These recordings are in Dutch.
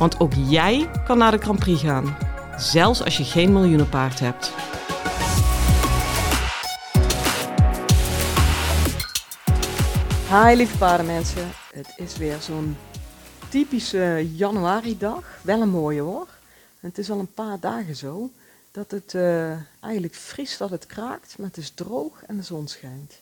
Want ook jij kan naar de Grand Prix gaan, zelfs als je geen miljoenenpaard hebt. Hi lieve paardenmensen, het is weer zo'n typische januari-dag. Wel een mooie hoor. Het is al een paar dagen zo dat het uh, eigenlijk vriest, dat het kraakt, maar het is droog en de zon schijnt.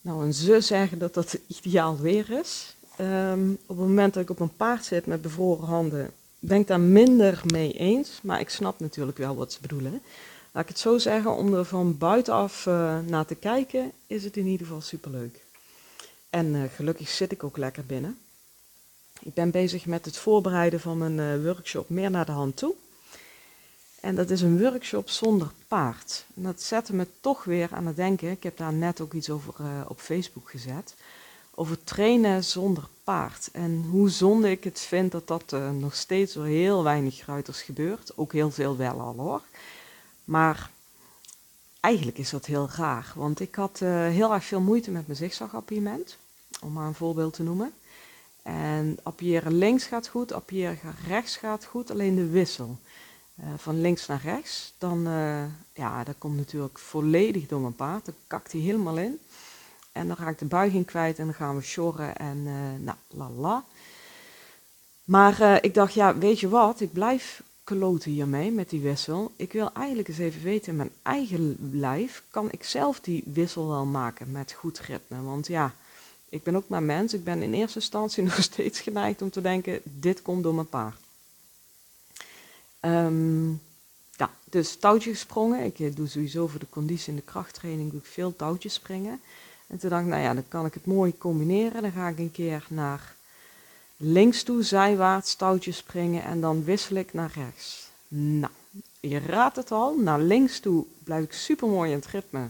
Nou, en ze zeggen dat dat ideaal weer is. Um, op het moment dat ik op een paard zit met bevroren handen, ben ik daar minder mee eens. Maar ik snap natuurlijk wel wat ze bedoelen. Laat ik het zo zeggen, om er van buitenaf uh, naar te kijken, is het in ieder geval superleuk. En uh, gelukkig zit ik ook lekker binnen. Ik ben bezig met het voorbereiden van mijn uh, workshop meer naar de hand toe. En dat is een workshop zonder paard. En dat zette me toch weer aan het denken. Ik heb daar net ook iets over op Facebook gezet. Over trainen zonder paard. En hoe zonde ik het vind dat dat uh, nog steeds door heel weinig ruiters gebeurt. Ook heel veel wel al hoor. Maar eigenlijk is dat heel raar. Want ik had uh, heel erg veel moeite met mijn zigzagappiëment. Om maar een voorbeeld te noemen. En appiëren links gaat goed, appiëren rechts gaat goed, alleen de wissel. Uh, van links naar rechts, dan ja, dat komt natuurlijk volledig door mijn paard. Dan kakt hij helemaal in. En dan raak ik de buiging kwijt en dan gaan we sjorren en uh, nou, la la. Maar ik dacht, ja, weet je wat, ik blijf kloten hiermee met die wissel. Ik wil eigenlijk eens even weten in mijn eigen lijf, kan ik zelf die wissel wel maken met goed ritme? Want ja, ik ben ook maar mens. Ik ben in eerste instantie nog steeds geneigd om te denken, dit komt door mijn paard. Um, ja, dus touwtje gesprongen. Ik eh, doe sowieso voor de conditie en de krachttraining doe ik veel touwtjes springen. En toen dacht ik, nou ja, dan kan ik het mooi combineren. Dan ga ik een keer naar links toe, zijwaarts, touwtjes springen en dan wissel ik naar rechts. Nou, je raadt het al, naar links toe blijf ik super mooi in het ritme.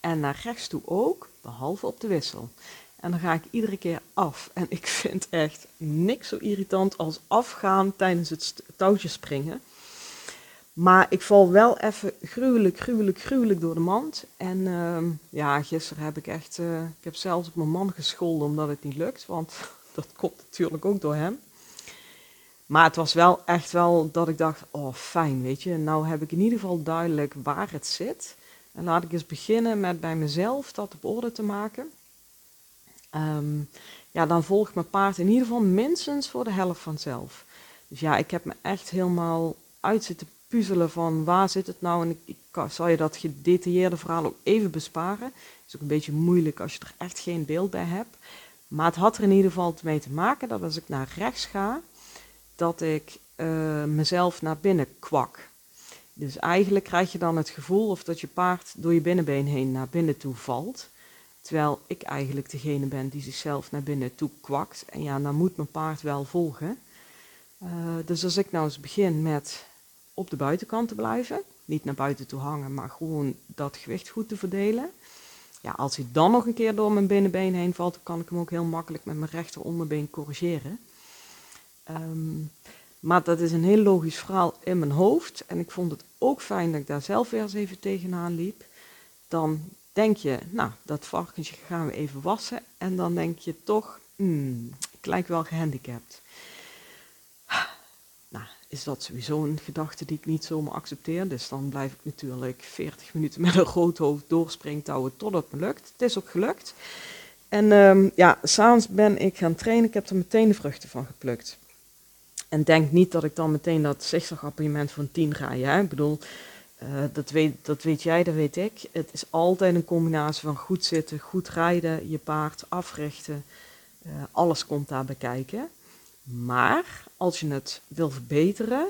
En naar rechts toe ook, behalve op de wissel. En dan ga ik iedere keer af. En ik vind echt niks zo irritant als afgaan tijdens het touwtje springen. Maar ik val wel even gruwelijk, gruwelijk, gruwelijk door de mand. En uh, ja, gisteren heb ik echt, uh, ik heb zelfs op mijn man gescholden omdat het niet lukt. Want dat komt natuurlijk ook door hem. Maar het was wel echt wel dat ik dacht, oh fijn, weet je. Nou heb ik in ieder geval duidelijk waar het zit. En laat ik eens beginnen met bij mezelf dat op orde te maken. Um, ja, dan volgt mijn paard in ieder geval minstens voor de helft vanzelf. Dus ja, ik heb me echt helemaal uit zitten puzzelen van waar zit het nou. En ik, zal je dat gedetailleerde verhaal ook even besparen. Het is ook een beetje moeilijk als je er echt geen beeld bij hebt. Maar het had er in ieder geval mee te maken dat als ik naar rechts ga, dat ik uh, mezelf naar binnen kwak. Dus eigenlijk krijg je dan het gevoel of dat je paard door je binnenbeen heen naar binnen toe valt. Terwijl ik eigenlijk degene ben die zichzelf naar binnen toe kwakt. En ja, dan moet mijn paard wel volgen. Uh, dus als ik nou eens begin met op de buitenkant te blijven, niet naar buiten toe hangen, maar gewoon dat gewicht goed te verdelen. Ja, als hij dan nog een keer door mijn binnenbeen heen valt, dan kan ik hem ook heel makkelijk met mijn rechter onderbeen corrigeren. Um, maar dat is een heel logisch verhaal in mijn hoofd. En ik vond het ook fijn dat ik daar zelf weer eens even tegenaan liep. Dan denk je, nou, dat varkentje gaan we even wassen. En dan denk je toch, hmm, ik lijk wel gehandicapt. Nou, is dat sowieso een gedachte die ik niet zomaar accepteer. Dus dan blijf ik natuurlijk 40 minuten met een groot hoofd doorspringtouwen totdat het me lukt. Het is ook gelukt. En um, ja, s'avonds ben ik gaan trainen. Ik heb er meteen de vruchten van geplukt. En denk niet dat ik dan meteen dat zigzagappartement van 10 ga. Ja? Ik bedoel, uh, dat, weet, dat weet jij, dat weet ik. Het is altijd een combinatie van goed zitten, goed rijden, je paard africhten. Uh, alles komt daarbij kijken. Maar als je het wil verbeteren,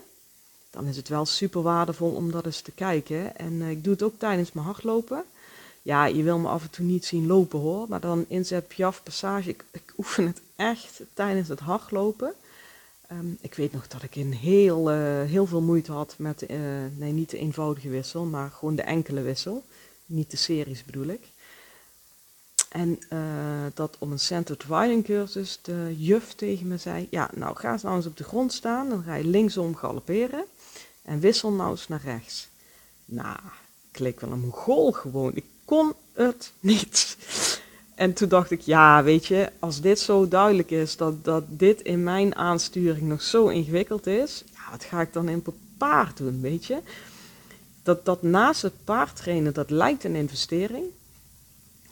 dan is het wel super waardevol om dat eens te kijken. En uh, ik doe het ook tijdens mijn hardlopen. Ja, je wil me af en toe niet zien lopen hoor, maar dan inzet Piaf Passage. Ik, oefen het echt tijdens het hardlopen. Ehm, ik weet nog dat ik in heel, eh, heel veel moeite had met, uh, nee niet de eenvoudige wissel, maar gewoon de enkele wissel. Niet de series bedoel ik. En uh, dat om een centered riding cursus de juf tegen me zei, ja nou ga eens nou eens op de grond staan, dan ga je linksom galopperen en wissel nou eens naar rechts. Nou, ik leek wel een mongool gewoon, ik kon het niet. En toen dacht ik, ja, weet je, als dit zo duidelijk is, dat, dat dit in mijn aansturing nog zo ingewikkeld is, ja, wat ga ik dan in paard doen, weet je? Dat, dat naast het paard trainen, dat lijkt een investering.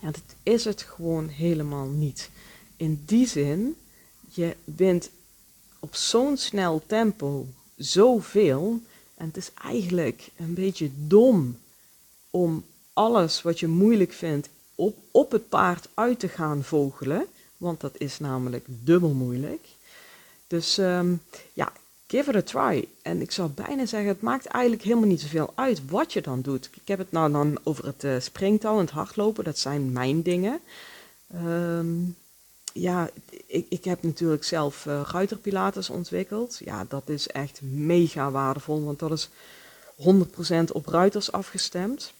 Ja, dat is het gewoon helemaal niet. In die zin, je wint op zo'n snel tempo zoveel. En het is eigenlijk een beetje dom om alles wat je moeilijk vindt op, op het paard uit te gaan vogelen. Want dat is namelijk dubbel moeilijk. Dus um, ja, give it a try. En ik zou bijna zeggen, het maakt eigenlijk helemaal niet zoveel uit wat je dan doet. Ik heb het nou dan over het uh, springtouw en het hardlopen. Dat zijn mijn dingen. Um, ja, ik, ik heb natuurlijk zelf uh, ruiterpilates ontwikkeld. Ja, dat is echt mega waardevol, want dat is 100% op ruiters afgestemd.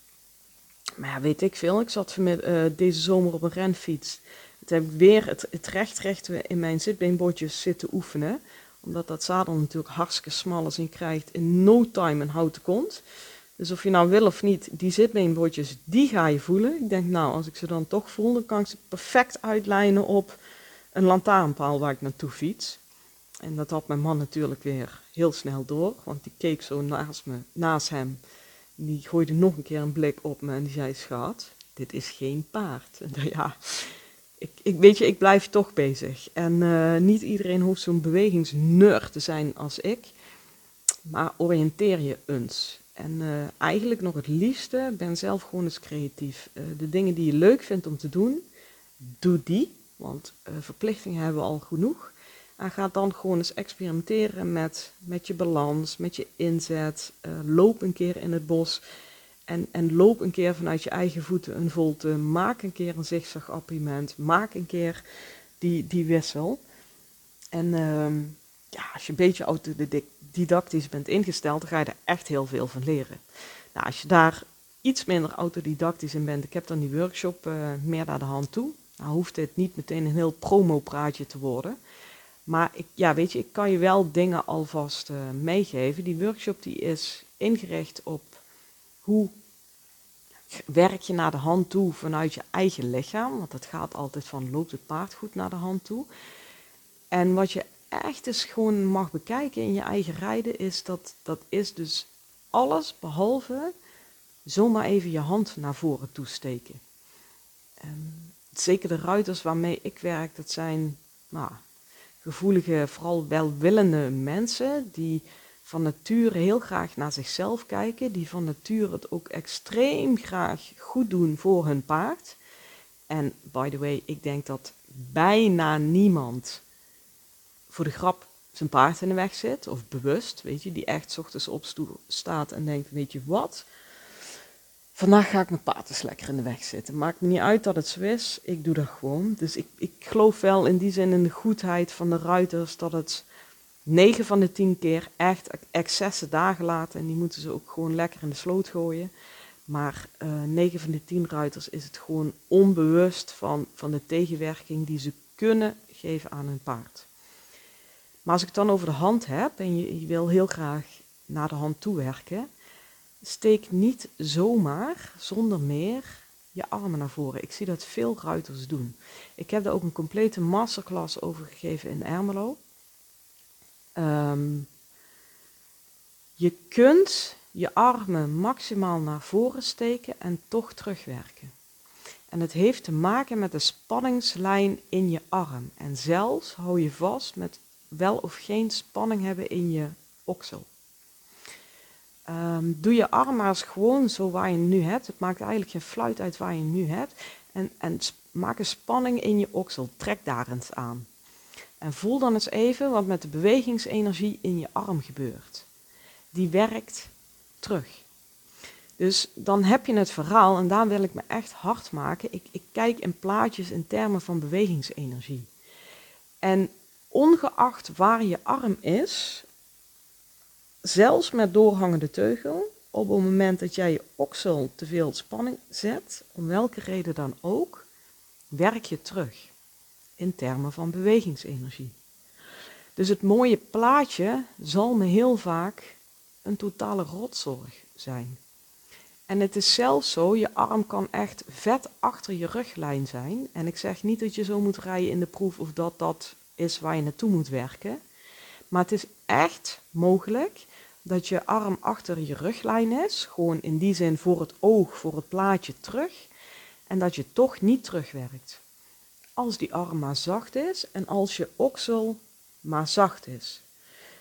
Maar ja, weet ik veel. Ik zat uh, deze zomer op een renfiets. Toen heb ik weer het, het recht, recht in mijn zitbeenbordjes zitten oefenen. Omdat dat zadel natuurlijk hartstikke smal is en krijgt in no time een houten kont. Dus of je nou wil of niet, die zitbeenbordjes, die ga je voelen. Ik denk, nou, als ik ze dan toch voel, dan kan ik ze perfect uitlijnen op een lantaarnpaal waar ik naartoe fiets. En dat had mijn man natuurlijk weer heel snel door, want die keek zo naast, me, naast hem. Die gooide nog een keer een blik op me en die zei, schat, dit is geen paard. En ja, ik, ik, weet je, ik blijf toch bezig. En uh, niet iedereen hoeft zo'n bewegingsnerd te zijn als ik. Maar oriënteer je eens. En uh, eigenlijk nog het liefste, ben zelf gewoon eens creatief. Uh, de dingen die je leuk vindt om te doen, doe die. Want verplichtingen hebben we al genoeg. En ga dan gewoon eens experimenteren met, met je balans, met je inzet. Loop een keer in het bos en, en loop een keer vanuit je eigen voeten een volte. Maak een keer een zigzag-appiment. Maak een keer die, die wissel. En uh, ja, als je een beetje autodidactisch bent ingesteld, dan ga je er echt heel veel van leren. Nou, als je daar iets minder autodidactisch in bent, ik heb dan die workshop uh, meer naar de hand toe. Nou hoeft dit niet meteen een heel promo-praatje te worden. Maar ik, ja, weet je, ik kan je wel dingen alvast uh, meegeven. Die workshop die is ingericht op hoe werk je naar de hand toe vanuit je eigen lichaam. Want het gaat altijd van loopt het paard goed naar de hand toe. En wat je echt eens gewoon mag bekijken in je eigen rijden is dat dat is dus alles behalve zomaar even je hand naar voren toesteken. Um, zeker de ruiters waarmee ik werk, dat zijn nou, gevoelige, vooral welwillende mensen die van nature heel graag naar zichzelf kijken, die van nature het ook extreem graag goed doen voor hun paard. En by the way, ik denk dat bijna niemand voor de grap zijn paard in de weg zit, of bewust, weet je, die echt ochtends opstaat en denkt, weet je wat, Vandaag ga ik mijn paard eens lekker in de weg zitten. Maakt me niet uit dat het zo is, ik doe dat gewoon. Dus ik, ik geloof wel in die zin in de goedheid van de ruiters dat het 9 van de 10 keer echt excessen dagen laten. En die moeten ze ook gewoon lekker in de sloot gooien. Maar uh, eh, 9 van de 10 ruiters is het gewoon onbewust van, van de tegenwerking die ze kunnen geven aan hun paard. Maar als ik het dan over de hand heb en je, je wil heel graag naar de hand toe werken, steek niet zomaar, zonder meer, je armen naar voren. Ik zie dat veel ruiters doen. Ik heb daar ook een complete masterclass over gegeven in Ermelo. Um, je kunt je armen maximaal naar voren steken en toch terugwerken. En het heeft te maken met de spanningslijn in je arm. En zelfs hou je vast met wel of geen spanning hebben in je oksel. Um, doe je arm maar gewoon zo waar je nu hebt. Het maakt eigenlijk geen fluit uit waar je nu hebt. En, en maak een spanning in je oksel. Trek daar eens aan. En voel dan eens even wat met de bewegingsenergie in je arm gebeurt. Die werkt terug. Dus dan heb je het verhaal, en daar wil ik me echt hard maken. Ik, ik kijk in plaatjes in termen van bewegingsenergie. En ongeacht waar je arm is, zelfs met doorhangende teugel, op het moment dat jij je oksel te veel spanning zet, om welke reden dan ook, werk je terug in termen van bewegingsenergie. Dus het mooie plaatje zal me heel vaak een totale rotzorg zijn. En het is zelfs zo, je arm kan echt vet achter je ruglijn zijn. En ik zeg niet dat je zo moet rijden in de proef of dat dat is waar je naartoe moet werken. Maar het is echt mogelijk dat je arm achter je ruglijn is. Gewoon in die zin voor het oog, voor het plaatje terug. En dat je toch niet terugwerkt. Als die arm maar zacht is en als je oksel maar zacht is.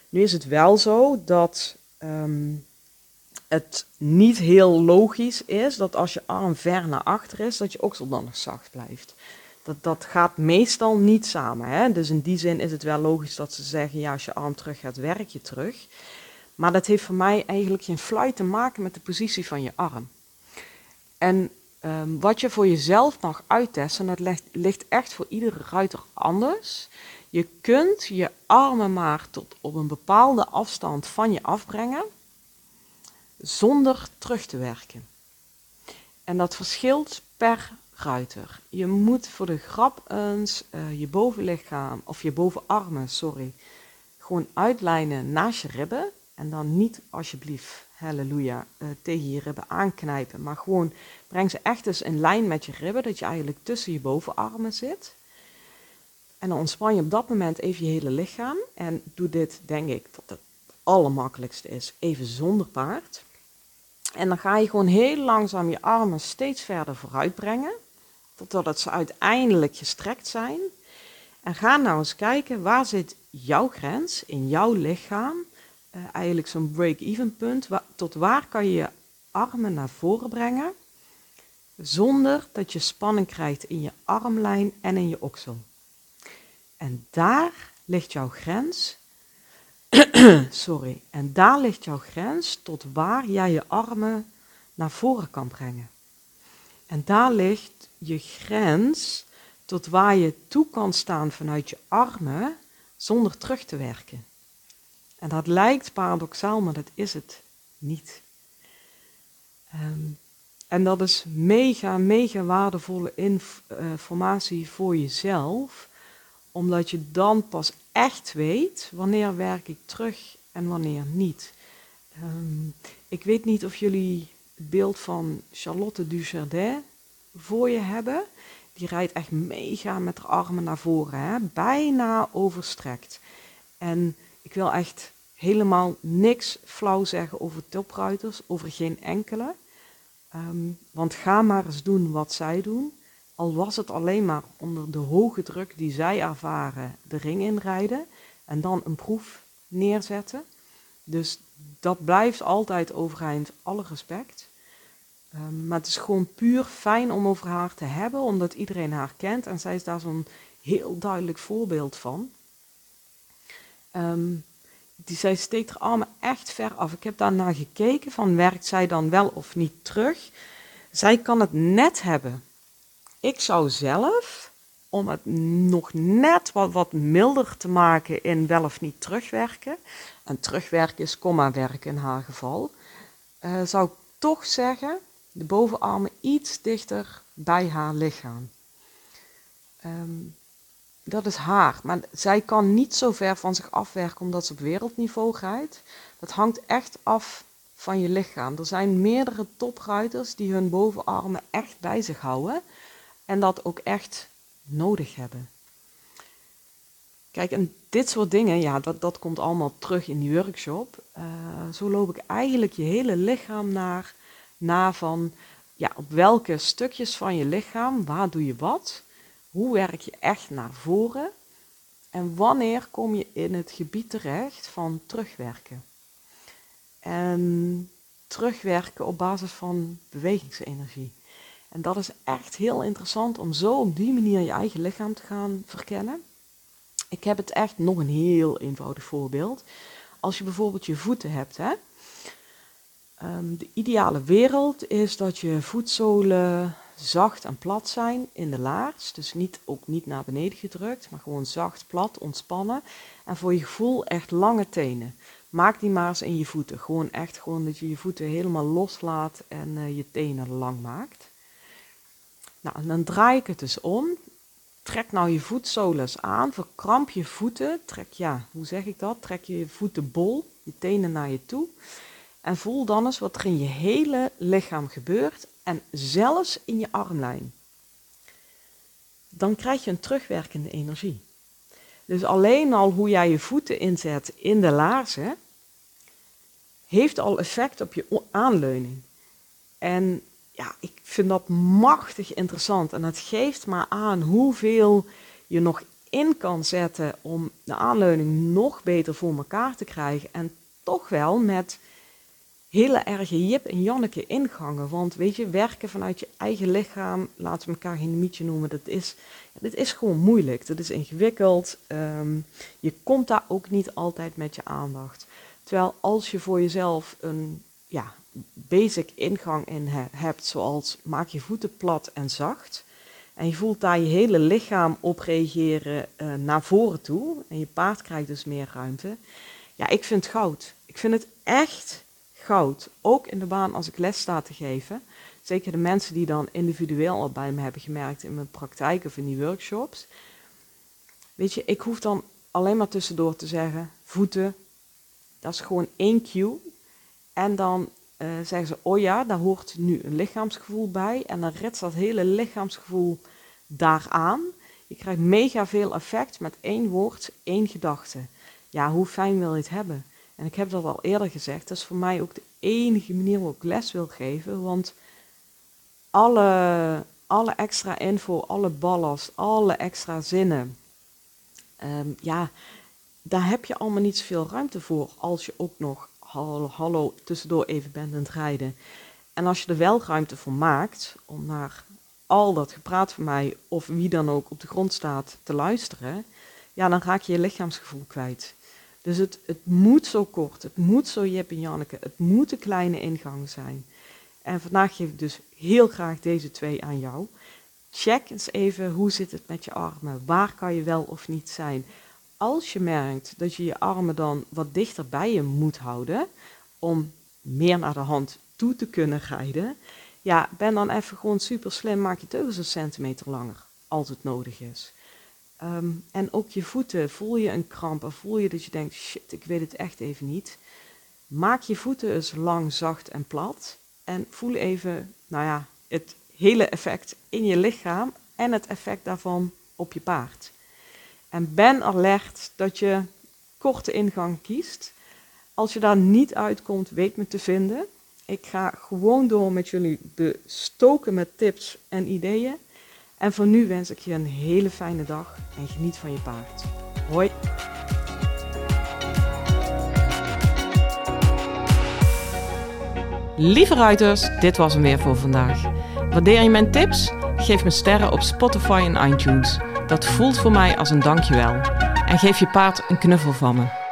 Nu is het wel zo dat ehm, het niet heel logisch is dat als je arm ver naar achter is, dat je oksel dan nog zacht blijft. Dat, dat gaat meestal niet samen. Hè? Dus in die zin is het wel logisch dat ze zeggen, ja, als je arm terug gaat, werk je terug. Maar dat heeft voor mij eigenlijk geen fluit te maken met de positie van je arm. En um, wat je voor jezelf mag uittesten, dat ligt, echt voor iedere ruiter anders. Je kunt je armen maar tot op een bepaalde afstand van je afbrengen zonder terug te werken. En dat verschilt per ruiter. Je moet voor de grap eens uh, je bovenlichaam, of je bovenarmen, sorry, gewoon uitlijnen naast je ribben. En dan niet alsjeblieft, halleluja, uh, tegen je ribben aanknijpen. Maar gewoon breng ze echt eens in lijn met je ribben, dat je eigenlijk tussen je bovenarmen zit. En dan ontspan je op dat moment even je hele lichaam. En doe dit, denk ik, dat het allermakkelijkste is, even zonder paard. En dan ga je gewoon heel langzaam je armen steeds verder vooruit brengen, totdat ze uiteindelijk gestrekt zijn. En ga nou eens kijken, waar zit jouw grens in jouw lichaam? Uh, eigenlijk zo'n break-even punt. tot waar kan je je armen naar voren brengen, zonder dat je spanning krijgt in je armlijn en in je oksel. En daar ligt jouw grens Sorry. En daar ligt jouw grens tot waar jij je armen naar voren kan brengen. En daar ligt je grens tot waar je toe kan staan vanuit je armen zonder terug te werken. En dat lijkt paradoxaal, maar dat is het niet. Ehm, en dat is mega, mega waardevolle informatie voor jezelf omdat je dan pas echt weet wanneer werk ik terug en wanneer niet. Um, ik weet niet of jullie het beeld van Charlotte Dujardin voor je hebben. Die rijdt echt mega met haar armen naar voren, hè? bijna overstrekt. En ik wil echt helemaal niks flauw zeggen over topruiters, over geen enkele. Um, want ga maar eens doen wat zij doen al was het alleen maar onder de hoge druk die zij ervaren, de ring inrijden en dan een proef neerzetten. Dus dat blijft altijd overeind, alle respect. Um, maar het is gewoon puur fijn om over haar te hebben, omdat iedereen haar kent en zij is daar zo'n heel duidelijk voorbeeld van. Um, die, zij steekt haar armen echt ver af. Ik heb daarna gekeken van werkt zij dan wel of niet terug. Zij kan het net hebben ik zou zelf, om het nog net wat, wat milder te maken in wel of niet terugwerken, en terugwerken is komma werken in haar geval, uh, zou ik toch zeggen, de bovenarmen iets dichter bij haar lichaam. Um, dat is haar, maar zij kan niet zo ver van zich afwerken omdat ze op wereldniveau rijdt. Dat hangt echt af van je lichaam. Er zijn meerdere topruiters die hun bovenarmen echt bij zich houden en dat ook echt nodig hebben. Kijk, en dit soort dingen, ja, dat, dat komt allemaal terug in die workshop. Uh, zo loop ik eigenlijk je hele lichaam naar, na van, ja, op welke stukjes van je lichaam, waar doe je wat? Hoe werk je echt naar voren? En wanneer kom je in het gebied terecht van terugwerken? En terugwerken op basis van bewegingsenergie. En dat is echt heel interessant om zo op die manier je eigen lichaam te gaan verkennen. Ik heb het echt nog een heel eenvoudig voorbeeld. Als je bijvoorbeeld je voeten hebt, hè, ehm, de ideale wereld is dat je voetzolen zacht en plat zijn in de laars. Dus niet, ook niet naar beneden gedrukt, maar gewoon zacht, plat, ontspannen. En voor je gevoel echt lange tenen. Maak die maar eens in je voeten. Gewoon echt gewoon dat je je voeten helemaal loslaat en uh, je tenen lang maakt. Nou, en dan draai ik het dus om. Trek nou je voetzolen aan, verkramp je voeten. Trek, ja, hoe zeg ik dat? Trek je voeten bol, je tenen naar je toe. En voel dan eens wat er in je hele lichaam gebeurt en zelfs in je armlijn. Dan krijg je een terugwerkende energie. Dus alleen al hoe jij je voeten inzet in de laarzen, heeft al effect op je aanleuning. En ja, ik vind dat machtig interessant. En het geeft maar aan hoeveel je nog in kan zetten om de aanleuning nog beter voor elkaar te krijgen. En toch wel met hele erge Jip en Janneke ingangen. Want weet je, werken vanuit je eigen lichaam, laten we elkaar geen mietje noemen, dat is, dit is gewoon moeilijk. Dat is ingewikkeld. Ehm, je komt daar ook niet altijd met je aandacht. Terwijl als je voor jezelf een ja, basic ingang in hebt, zoals maak je voeten plat en zacht. En je voelt daar je hele lichaam op reageren uh, naar voren toe. En je paard krijgt dus meer ruimte. Ja, ik vind goud. Ik vind het echt goud. Ook in de baan als ik les sta te geven. Zeker de mensen die dan individueel al bij me hebben gemerkt in mijn praktijk of in die workshops. Weet je, ik hoef dan alleen maar tussendoor te zeggen: voeten, dat is gewoon één cue. En dan uh, zeggen ze: oh ja, daar hoort nu een lichaamsgevoel bij. En dan ritst dat hele lichaamsgevoel daaraan. Je krijgt mega veel effect met één woord, één gedachte. Ja, hoe fijn wil je het hebben? En ik heb dat al eerder gezegd, dat is voor mij ook de enige manier waarop ik les wil geven. Want alle, alle extra info, alle ballast, alle extra zinnen, ehm, ja, daar heb je allemaal niet zoveel ruimte voor als je ook nog hallo, tussendoor even bent aan het rijden. En als je er wel ruimte voor maakt om naar al dat gepraat van mij of wie dan ook op de grond staat te luisteren, ja, dan raak je je lichaamsgevoel kwijt. Dus het, het moet zo kort, het moet zo Jip en Janneke, het moet een kleine ingang zijn. En vandaag geef ik dus heel graag deze twee aan jou. Check eens even hoe zit het met je armen, waar kan je wel of niet zijn. Als je merkt dat je je armen dan wat dichter bij je moet houden, om meer naar de hand toe te kunnen rijden, ja, ben dan even gewoon super slim, maak je teugels een centimeter langer, als het nodig is. Ehm, en ook je voeten, voel je een kramp of voel je dat je denkt, shit, ik weet het echt even niet. Maak je voeten eens lang, zacht en plat. En voel even, nou ja, het hele effect in je lichaam en het effect daarvan op je paard. En ben alert dat je korte ingang kiest. Als je daar niet uitkomt, weet me te vinden. Ik ga gewoon door met jullie bestoken met tips en ideeën. En voor nu wens ik je een hele fijne dag en geniet van je paard. Hoi! Lieve ruiters, dit was hem weer voor vandaag. Waardeer je mijn tips? Geef me sterren op Spotify en iTunes. Dat voelt voor mij als een dankjewel. En geef je paard een knuffel van me.